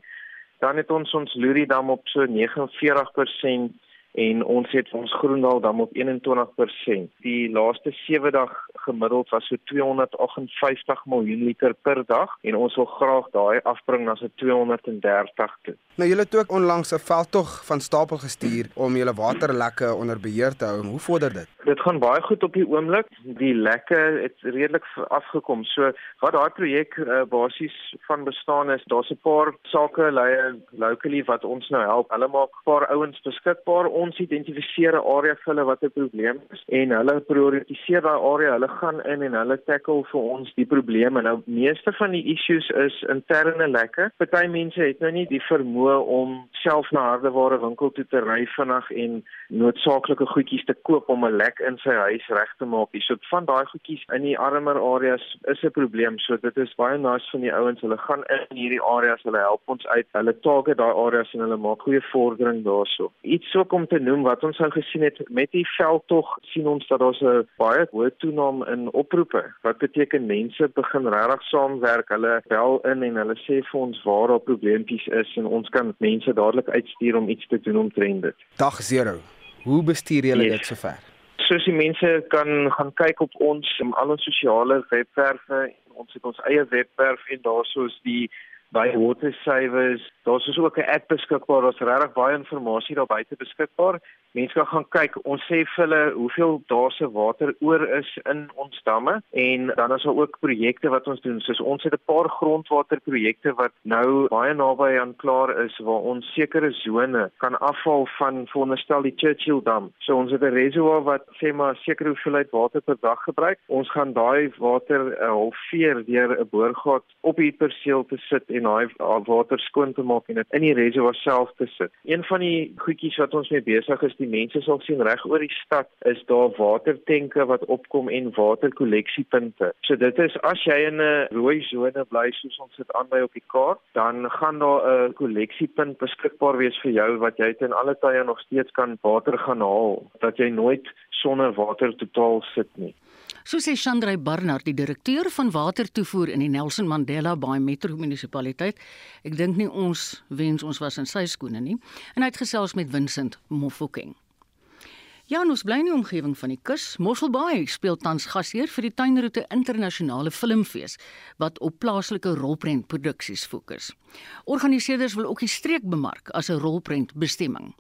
Dan het ons ons Lurie dam op so 49% en ons het ons Groendal dam op 21%. Die laaste 7 dag gemiddeld was so 258 miljoen liter per dag en ons wil graag daai afbring na so 230 toe. Nou julle het ook onlangs 'n veldtog van stapel gestuur om julle waterlekke onder beheer te hou. Hoe vorder dit? Dit gaan baie goed op die oomblik. Die lekke het redelik afgekom. So wat daai projek uh, basies van bestaan is, daar's 'n paar sake leie locally wat ons nou help. Hulle maak 'n paar ouens beskikbaar. Ons identifiseer 'n area vir hulle wat 'n probleem is en hulle prioritiseer daai area. Hulle gaan in en hulle tackle vir ons die probleme. Nou meeste van die issues is interne lekke. Party mense het nou nie die vermoë om self na hardeware winkel toe te ry vinnig en noodsaaklike goedjies te koop om 'n lek in sy huis reg te maak. So van daai goedjies in die armer areas is 'n probleem. So dit is baie nice van die ouens. Hulle gaan in hierdie areas, hulle help ons uit. Hulle target daai areas en hulle maak goeie vordering daarso. Iets ook om te noem wat ons nou gesien het met die veldtog, sien ons dat daar 'n baie hoë toename in oproepe. Wat beteken mense begin regtig saamwerk. Hulle bel in en hulle sê vir ons waar daar probleempies is en ons kan mense dadelik uitstuur om iets te doen omtrent dit. Dag 0. Hoe bestuur julle yes. dit sover? Soos die mense kan gaan kyk op ons um, al ons sosiale webwerwe, ons het ons eie webwerf en daarsoos die by water savers, daar's ook 'n app beskikbaar, daar's regtig baie inligting daar buite beskikbaar mense kan gaan kyk. Ons sê vir hulle hoeveel daar se water oor is in ons damme en dan is daar ook projekte wat ons doen. Soos ons het 'n paar grondwaterprojekte wat nou baie naby aan klaar is waar ons sekere sone kan afval van veronderstel die Churchill dam. So ons het 'n reservoir wat sê maar sekere hoeveelheid water per dag gebruik. Ons gaan daai water uh, halveer deur 'n boorgat op die perseel te sit en daai water skoon te maak en dit in die reservoir self te sit. Een van die goedjies wat ons mee besig is die mense sal sien reg oor die stad is daar watertenke wat opkom en waterkolleksiepunte. So dit is as jy in 'n rooi sone bly soos ons dit aanwy op die kaart, dan gaan daar 'n kolleksiepunt beskikbaar wees vir jou wat jy ten alle tye nog steeds kan water gaan haal, dat jy nooit sonder water totaal sit nie. So sê Chandray Barnard, die direkteur van watertoevoer in die Nelson Mandela Bay Metro munisipaliteit. Ek dink nie ons wens ons was in sy skoene nie. En hy het gesels met Vincent Mofokeng. Ja, ons bly in die omgewing van die kus. Mosselbaai speel tans gasheer vir die Tuinroete Internasionale Filmfees wat op plaaslike rolprentproduksies fokus. Organiseerders wil ook die streek bemark as 'n rolprentbestemming.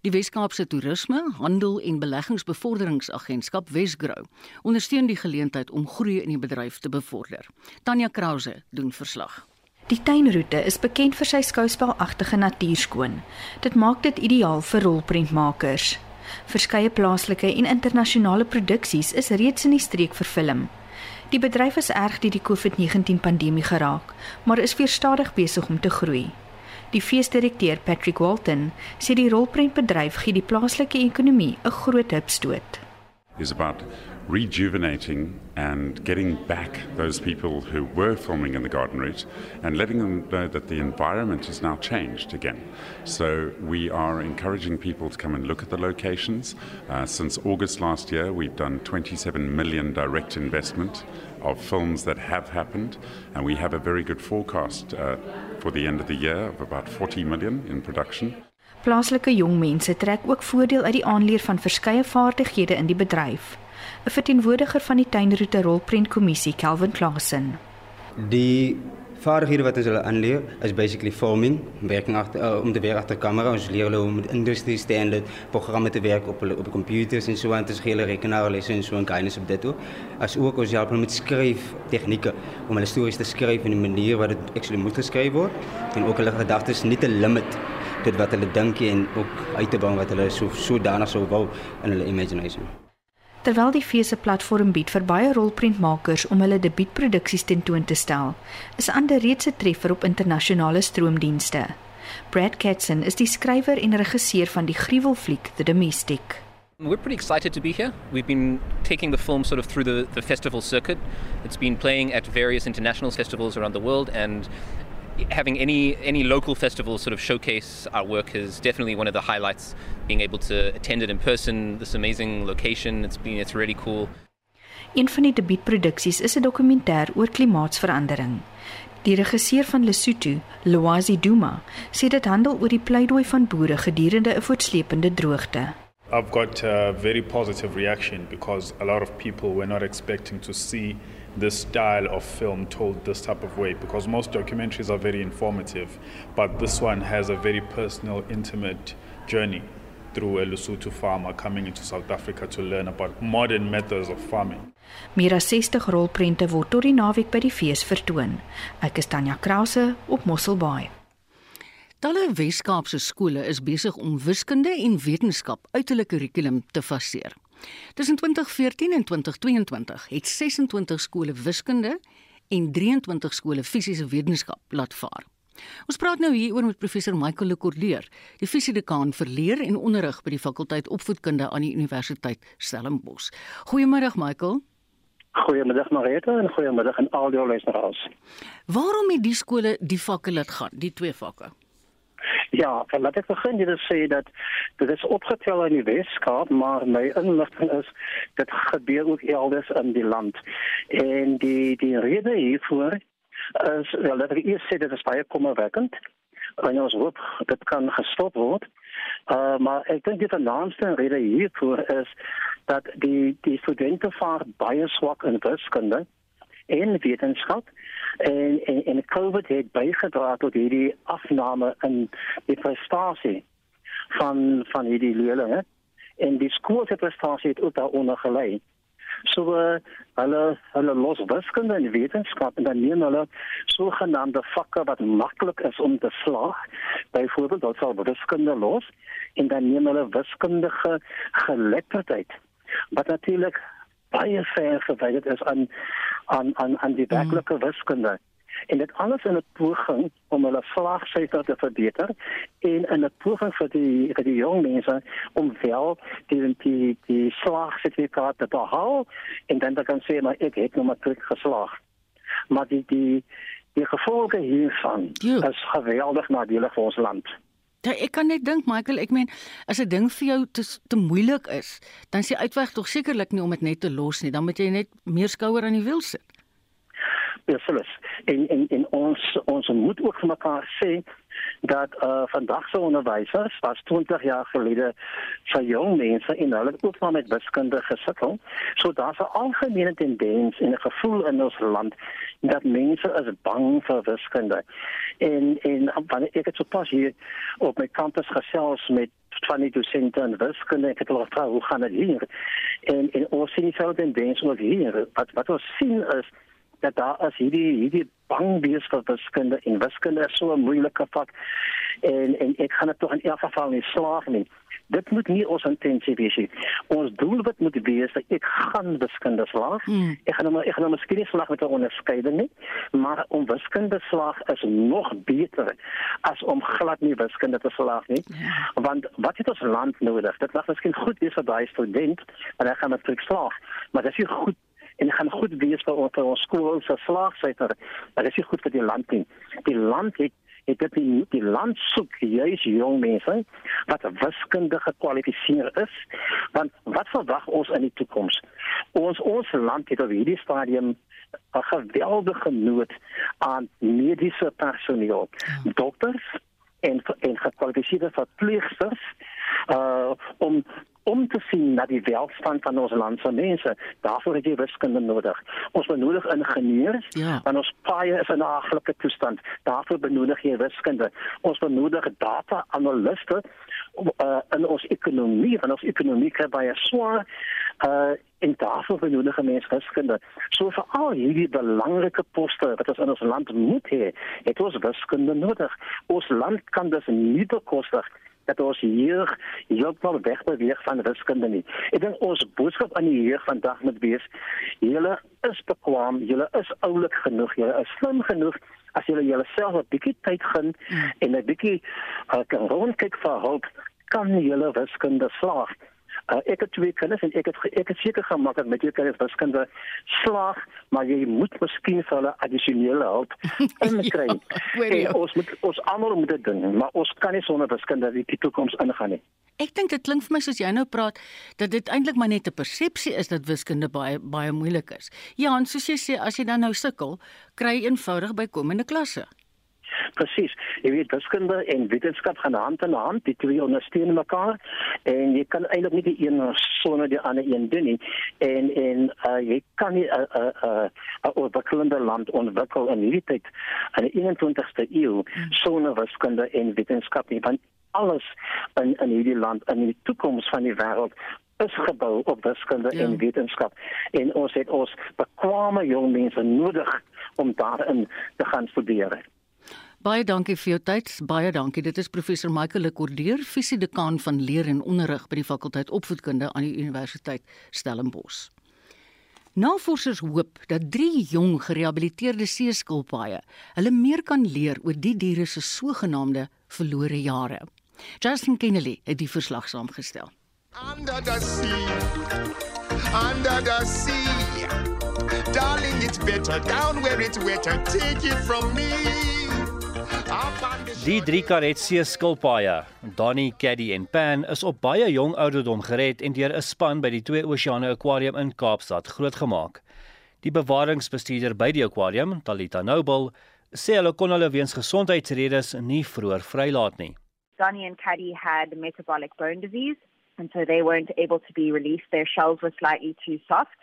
Die Wes-Kaapse Toerisme, Handel en Beleggingsbevorderingsagentskap Wesgrow ondersteun die geleentheid om groei in die bedryf te bevorder. Tanya Krause doen verslag. Die tuinroete is bekend vir sy skouspelagtige natuurskoon. Dit maak dit ideaal vir rolprentmakers. Verskeie plaaslike en internasionale produksies is reeds in die streek verfilm. Die bedryf is erg deur die COVID-19 pandemie geraak, maar is weer stadig besig om te groei. Die feesdirekteur Patrick Walton sê die rolprentbedryf gee die plaaslike ekonomie 'n groot hupstoot. Is about rejuvenating and getting back those people who were filming in the garden route and letting them know that the environment has now changed again. So we are encouraging people to come and look at the locations. Uh, since August last year, we've done 27 million direct investment of films that have happened, and we have a very good forecast uh, for the end of the year of about 40 million in production. Plaaslike jong mense trek ook voordeel uit die aanleer van verskeie vaardighede in die bedryf. 'n Verteenwoordiger van die tuinroete rolprentkommissie, Kelvin Klasen. Die vaardighede wat ons hulle aanleer is basically filming, werking agter uh, om te werk agter kamera, ons leer hulle om met industry standard programme te werk op hulle op computers en so aan te skele rekenaarlesse en so en kindness op dit ook. As ook ons help hulle met skryf tegnieke om hulle stories te skryf in 'n manier wat dit actually moet geskryf word en ook hulle gedagtes nie te limit tot wat hulle dink en ook uit te bring wat hulle so sodanig sou wou in hulle imagination. Terwyl die fees 'n platform bied vir baie rolprentmakers om hulle debuutproduksies tentoon te stel, is ander reeds 'n treffer op internasionale stroomdienste. Brad Katzen is die skrywer en regisseur van die gruwelfliek The Domestic. We're pretty excited to be here. We've been taking the film sort of through the, the festival circuit. It's been playing at various international festivals around the world, and having any any local festival sort of showcase our work is definitely one of the highlights. Being able to attend it in person, this amazing location, it's been it's really cool. Een van die debuutproduksies is 'n dokumentêr oor klimaatsverandering. Die regisseur van Lesotho, Loazi Duma, sê dit handel oor die pleidooi van boere gedurende 'n voortsleepende droogte. I've got a very positive reaction because a lot of people were not expecting to see this style of film told this type of way because most documentaries are very informative, but this one has a very personal, intimate journey through a Lesotho farmer coming into South Africa to learn about modern methods of farming. Meer as 60 rolprente word tot die naweek by die fees vertoon. Ek is Tanya Krause op Mosselbaai. Talle Wes-Kaapse skole is besig om wiskunde en wetenskap uit hulle kurrikulum te faseer. Tussen 2014 en 2022 het 26 skole wiskunde en 23 skole fisiese wetenskap laat vaar. Ons praat nou hieroor met professor Michael Lekordeer, die fisiedekaan vir leer en onderrig by die fakulteit opvoedkunde aan die Universiteit Stellenbosch. Goeiemôre Michael. Goeiemiddag Marita en goeiemiddag aan al die luisteraars. Waarom het die skole die vakke laat gaan, die twee vakke? Ja, en laat ek begin dit sê dat dit is opgetel in die Weskaap, maar my inligting is dit gebeur ook elders in die land. En die die rede hiervoor is wel dat ek eers sê dit is baie kommerwekkend. En ons hoop dit kan gestop word. Uh, maar ek dink die vernaamste rede hiervoor is dat die die studente vaar baie swak in wiskunde en wetenskap en en en COVID het bygedra tot hierdie afname in die prestasie van van hierdie leerlinge en die skool se prestasie het ook daaronder gelei. So uh, hulle hulle los wiskunde en wetenskap en dan neem hulle sogenaamde vakke wat maklik is om te slaag. Byvoorbeeld dat sal wiskunde los en dan neem hulle wiskundige geletterdheid. Wat natuurlik baie ver verwyderd is aan aan aan aan die werklike mm. wiskunde En dit alles in 'n poging om hulle slaagsyfer te verbeter en in 'n poging vir die vir die jong mense om wel die die die slaagsertifikaat te behou en dan dan kan sê maar ek het nou matriek geslaag. Maar die die die gevolge hiervan jo. is geweldig nadelig vir ons land. Ja, ek kan net dink Michael, ek meen as 'n ding vir jou te te moeilik is, dan is die uitweg tog sekerlik nie om dit net te los nie, dan moet jy net meer skouer aan die wiel sit. Beslis. En en en ons ons moet ook vir mekaar sê dat uh vandag se onderwysers was 20 jaar gelede vir jong mense en hulle het ook maar met wiskunde gesukkel. So daar's 'n algemene tendens en 'n gevoel in ons land dat mense is bang vir wiskunde. En en wanneer ek het sopas hier op my kampus gesels met van die dosente en wiskunde, ek het hulle gevra hoe gaan dit hier? En en ons sien dieselfde tendens ook hier. Wat wat ons sien is dat daar is hierdie hierdie bang wees vir wiskunde en wiskunde is so 'n moeilike vak en en ek gaan dit tog in elk geval nie slaag nie. Dit moet nie ons intensie wees nie. Ons doel wat moet wees dat ek gaan wiskunde slaag. Hmm. Ek gaan maar ek gaan miskien nie slaag met 'n onderskeiding nie, maar om wiskunde slaag is nog beter as om glad nie wiskunde te slaag nie. Ja. Want wat het ons land nodig? Dit mag miskien goed wees vir daai student, maar hy gaan matriek slaag, maar dit is nie goed en gaan goed wees vir ons vir ons skool se slaagsyfer. Maar dis nie goed vir die land nie. Die land het het dit die, die land soek juis jong mense wat wiskundig gekwalifiseer is. Want wat verwag ons in die toekoms? Ons ons land het op hierdie stadium 'n geweldige nood aan mediese personeel. Dokters en en gekwalifiseerde verpleegsters uh om om te sien na die welstand van ons land se mense. Daarvoor het jy wiskunde nodig. Ons benodig ingenieurs, ja. want ons paaie is in 'n haglike toestand. Daarvoor benodig jy wiskunde. Ons benodig data-analiste uh, in ons ekonomie, want ons ekonomie kry baie swaar uh en daarvoor benodig mense wiskunde. So vir al hierdie belangrike poste wat ons in ons land moet hê, het ons wiskunde nodig. Ons land kan dus nie bekostig dat ons hier heeltemal wegbeweeg van wiskunde nie. Ek dink ons boodskap aan die jeug vandag moet wees: julle is bekwam, julle is oulik genoeg, julle is slim genoeg as julle julleself 'n bietjie tyd gun mm. en 'n bietjie uh, kan rondkyk vir hulp, kan julle wiskunde slaag. Uh, ek het twee kinders en ek het ek het seker gemaak dat met jou kinders wiskunde slaag, maar jy moet miskien vir hulle addisionele hulp inkry. ja, ons moet ons almal moet dit doen, maar ons kan nie sonder wiskunde die, die toekoms ingaan nie. Ek dink dit klink vir my soos jy nou praat dat dit eintlik maar net 'n persepsie is dat wiskunde baie baie moeilik is. Ja, en soos jy sê, as jy dan nou sukkel, kry eenvoudig bykomende klasse. Presies. Jy weet wiskunde en wetenskap gaan hand in hand, die twee ondersteun mekaar en jy kan eintlik nie die een sonder die ander een doen nie. En en uh, jy kan nie 'n uh, 'n uh, 'n ontwikkelende land ontwikkel in hierdie tyd in die 21ste eeu sonder wiskunde en wetenskap nie. Want alles in in hierdie land in die toekoms van die wêreld is gebou op wiskunde ja. en wetenskap en ons het ons bekwame jong mense nodig om daarin te gaan studeer. Baie dankie vir jou tyd. Baie dankie. Dit is professor Michael Lekordeer, fisiedekaan van leer en onderrig by die fakulteit opvoedkunde aan die Universiteit Stellenbosch. Navorsers hoop dat drie jong gerehabiliteerde seeskilpaaie hulle meer kan leer oor die diere se sogenaamde verlore jare. Justin Kennedy het die verslag saamgestel. Under the sea. Under the sea. Darling, it's better down where it's wetter. Take it from me. Die drie Karetsee skilpaaie, Donnie, Caddy en Pan, is op baie jong ouderdom gered en deur 'n span by die Twee Oseane Aquarium in Kaapstad grootgemaak. Die bewaringsbestuurder by die aquarium, Talita Noble, sê hulle kon hulle weens gesondheidsredes nie vroeër vrylaat nie. Donnie and Caddy had metabolic bone disease and so they weren't able to be released. Their shells were slightly too soft.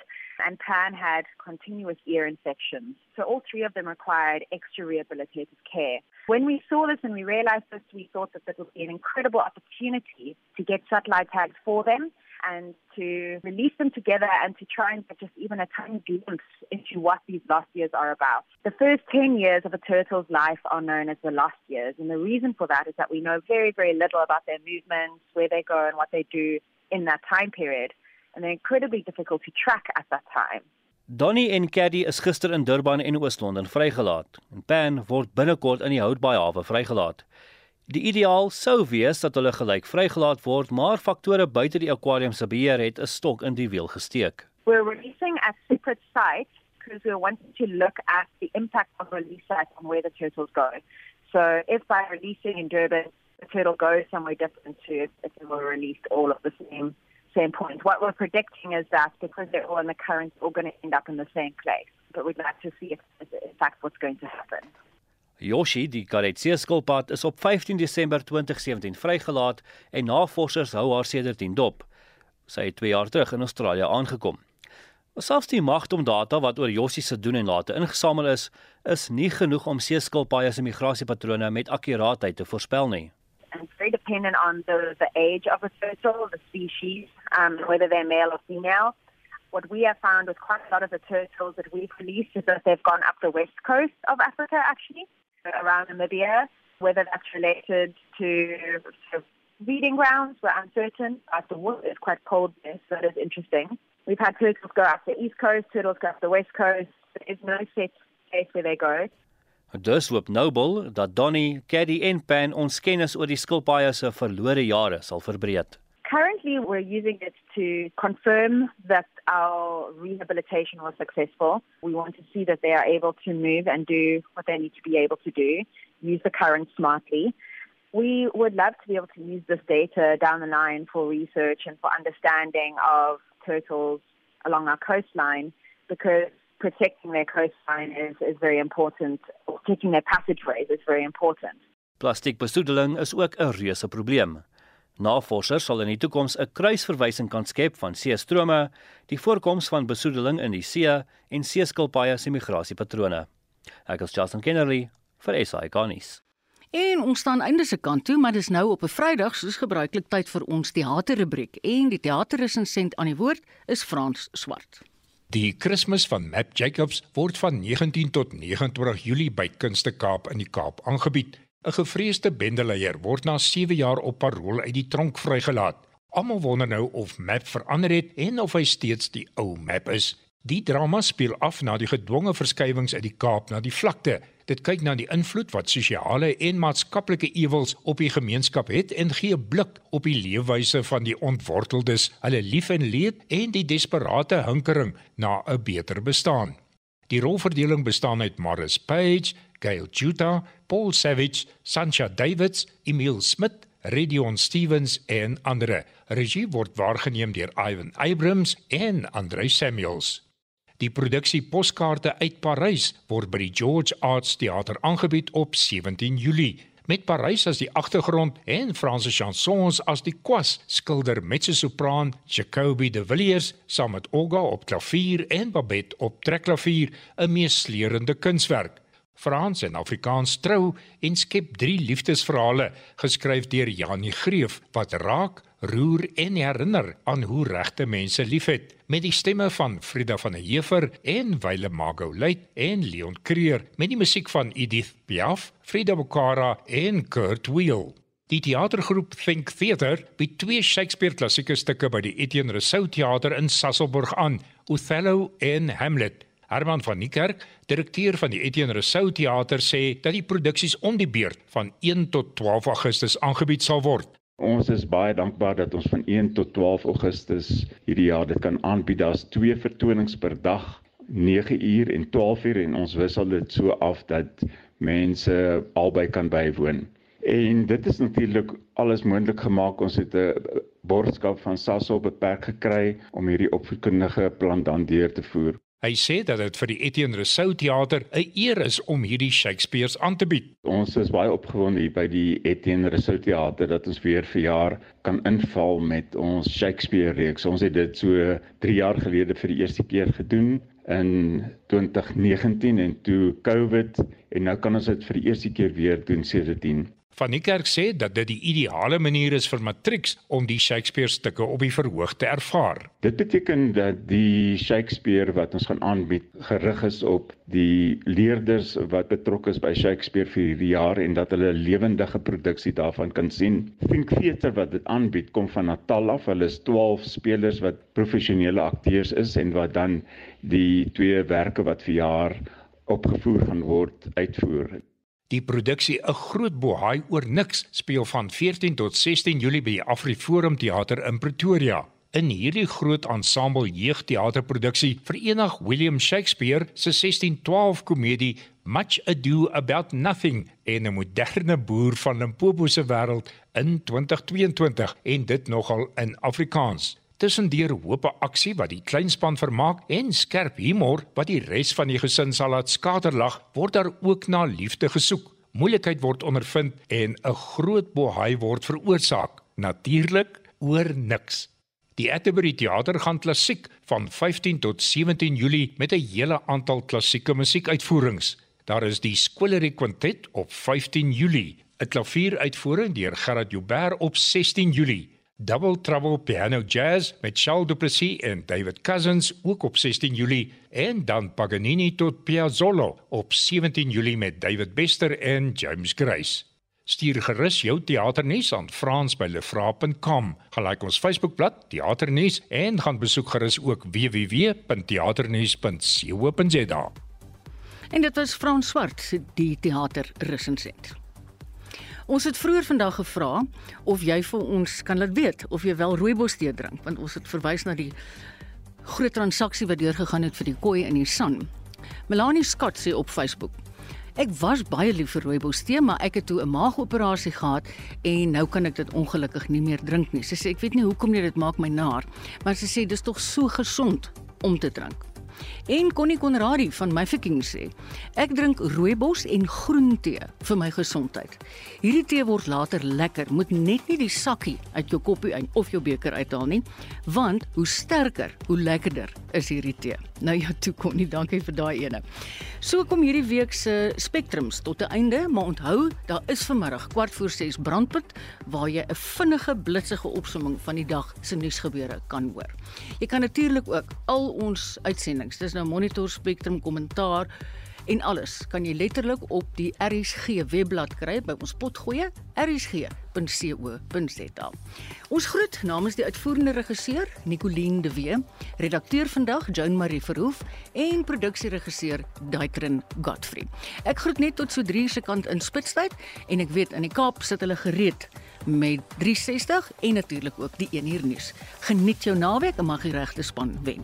and Pan had continuous ear infections. So all three of them required extra rehabilitative care. When we saw this and we realized this, we thought that this would be an incredible opportunity to get satellite tags for them and to release them together and to try and get just even a tiny glimpse into what these lost years are about. The first 10 years of a turtle's life are known as the lost years. And the reason for that is that we know very, very little about their movements, where they go, and what they do in that time period and they're incredibly difficult to track at that time. Donnie en Caddy is gister in Durban en Oos-London vrygelaat. En Pan word binnekort in die Houtbaai hawe vrygelaat. Die ideaal sou wees dat hulle gelyk vrygelaat word, maar faktore buite die aquarium se beheer het 'n stok in die wiel gesteek. We're releasing at separate sites because we wanted to look at the impact of release sites on where the turtles go. So if by releasing in Durban, the turtle goes somewhere different to if, they were released all at the same same point. What we're predicting is that because they're all in the current, all going to end up in the same place. But we'd like to see if, in fact what's going to happen. Yoshi, die Karetsie skilpad, is op 15 Desember 2017 vrygelaat en navorsers hou haar sedertdien dop. Sy het 2 jaar terug in Australië aangekom. Selfs die magdom-data wat oor Yoshi se doen en late ingesamel is, is nie genoeg om seeskilpaaie se migrasiepatrone met akkuraatheid te voorspel nie. And it's very dependent on the, the age of a turtle, the species, um, whether they're male or female. What we have found with quite a lot of the turtles that we've released is that they've gone up the west coast of Africa, actually, around Namibia. Whether that's related to sort breeding grounds, we're uncertain. But the water is quite cold there, so that is interesting. We've had turtles go up the east coast, turtles go up the west coast. There is no set place where they go. Dus hoop Noble dat Donnie, Caddy en Pan ons kennis oor die skilpaaie se verlore jare sal verbreek. Currently, we're using it to confirm that our rehabilitation was successful. We want to see that they are able to move and do what they need to be able to do, use the current smartly. We would love to be able to use this data down the line for research and for understanding of turtles along our coastline because protecting their coastline is, is very important. Protecting their passageways is very important. Plastiekbesoedeling is ook 'n reuse probleem. Navorsers sal in die toekoms 'n kruisverwysing kan skep van seestrome, die voorkoms van besoedeling in die see en seeskilpaaie se migrasiepatrone. Ek is Justin Kennerly vir SI Garnis. En ons staan einde se kant toe, maar dis nou op 'n Vrydag soos gebruiklik tyd vir ons teaterrubriek en die teaterresensent aan die woord is Frans Swart. Die Kersfees van Map Jacobs word van 19 tot 29 Julie by Kunste Kaap in die Kaap aangebied. 'n Gevreesde bendeleier word na 7 jaar op parol uit die tronk vrygelaat. Almal wonder nou of Map verander het en of hy steeds die ou Map is. Die drama speel af na die gedwonge verskywings uit die Kaap na die vlakte Dit kyk na die invloed wat sosiale en maatskaplike ewels op die gemeenskap het en gee 'n blik op die leefwyse van die ontworteldes, hulle lief en leed en die desperate hinkering na 'n beter bestaan. Die rolverdeling bestaan uit Maris Page, Gail Juta, Paul Savage, Sancha Davids, Emil Smit, Redion Stevens en ander. Regie word waargeneem deur Ivan Abrams en Andre Samuels. Die produksie Poskaarte uit Parys word by die George Arts Theater aangebied op 17 Julie. Met Parys as die agtergrond en Franse chansons as die kwas, skilder mezzo-sopran Jacobi de Villiers saam met Olga op klavier en Babette op trekklavier 'n meesleurende kunswerk. Frans en Afrikaans trou en skep drie liefdesverhale geskryf deur Janie Greef wat raak, roer en herinner aan hoe regte mense liefhet met die stemme van Frida van der Heever en Wile Mago Luit en Leon Creer met die musiek van Edith Piaf, Frida Bokara en Kurt Weill. Die teatergroep Think Theatre bied twee Shakespeare klassieke stukke by die Etienne Rousseau Theater in Sasolburg aan, Othello en Hamlet. Herman van Niekerk, direkteur van die Etienne Rousseau Theater sê dat die produksies om die beurt van 1 tot 12 Augustus aangebied sal word. Ons is baie dankbaar dat ons van 1 tot 12 Augustus hierdie jaar dit kan aanbied. Daar's twee vertonings per dag, 9 uur en 12 uur en ons wissel dit so af dat mense albei kan bywoon. En dit is natuurlik alles moontlik gemaak. Ons het 'n borgskap van SASO beperk gekry om hierdie opvoedkundige plan dan deur te voer. Hy sê dat dit vir die Etienne Rousseau Theater 'n eer is om hierdie Shakespeare's aan te bied. Ons is baie opgewonde hier by die Etienne Rousseau Theater dat ons weer vir jaar kan inval met ons Shakespeare reeks. Ons het dit so 3 jaar gelede vir die eerste keer gedoen in 2019 en toe COVID en nou kan ons dit vir die eerste keer weer doen sedertdien. Van die kerk sê dat dit die ideale manier is vir matrieks om die Shakespeare stukke op die verhoog te ervaar. Dit beteken dat die Shakespeare wat ons gaan aanbied gerig is op die leerders wat betrokke is by Shakespeare vir hierdie jaar en dat hulle 'n lewendige produksie daarvan kan sien. Think Theatre wat dit aanbied kom van Natal af. Hulle is 12 spelers wat professionele akteurs is en wat dan die twee werke wat vir jaar opgevoer gaan word uitvoer. Die produksie 'n groot bohaai oor niks speel van 14 tot 16 Julie by die Afriforum Theater in Pretoria. In hierdie groot ensemble jeugteaterproduksie verenig William Shakespeare se 1612 komedie Much Ado About Nothing en 'n moderne boer van Limpopo se wêreld in 2022 en dit nogal in Afrikaans tussendeur hoop aksie wat die kleinspan vermaak en skerp humor wat die res van die gesin sal laat skaterlag, word daar ook na liefde gesoek. Moeilikheid word ondervind en 'n groot bohaai word veroorsaak. Natuurlik oor niks. Die Atterbury Theater gaan klassiek van 15 tot 17 Julie met 'n hele aantal klassieke musiekuitvoerings. Daar is die Squillery Quintet op 15 Julie, 'n klavieruitvoering deur Gerard Joubert op 16 Julie. Double Trouble Piano Jazz met Charles Duplessis en David Cousins ook op 16 Julie en dan Paganini tot Piazzolla op 17 Julie met David Bester en James Grace. Stuur gerus jou teaternuus aan Frans by lefra.com. Gelyk ons Facebookblad Teaternuus en gaan besoek gerus ook www.teaternuus.co.za. En dit was Frans Swart, die teaterresensent. Ons het vroeër vandag gevra of jy vir ons kan laat weet of jy wel rooibos tee drink, want ons het verwys na die groot transaksie wat deurgegaan het vir die koei in die San. Melanie Scott sê op Facebook: Ek was baie lief vir rooibos tee, maar ek het toe 'n maagoperasie gehad en nou kan ek dit ongelukkig nie meer drink nie. Sy sê ek weet nie hoekom nie dit maak my naar, maar sy sê dis tog so gesond om te drink. En Connie Conradie van My Viking sê: Ek drink rooibos en groentee vir my gesondheid. Hierdie tee word later lekker, moet net nie die sakkie uit jou koppie uit of jou beker uithaal nie, want hoe sterker, hoe lekkerder is hierdie tee. Nou ja, toe Connie, dankie vir daai ene. So kom hierdie week se spektrums tot 'n einde, maar onthou, daar is vanmiddag kwart voor 6 brandpunt waar jy 'n vinnige blitsige opsomming van die dag se nuusgebeure kan hoor. Jy kan natuurlik ook al ons uitsendings, dis nou Monitor Spectrum kommentaar en alles kan jy letterlik op die RSG webblad kry by ons potgoeie rsg.co.za. Ons groet namens die uitvoerende regisseur Nicoline de Wee, redakteur vandag Joan Marie Verhoef en produksieregisseur Daitrin Godfrey. Ek groet net tot so 3 se kant in Spitstyd en ek weet in die Kaap sit hulle gereed met 360 en natuurlik ook die 1 uur nuus. Geniet jou naweek en mag die regte span wen.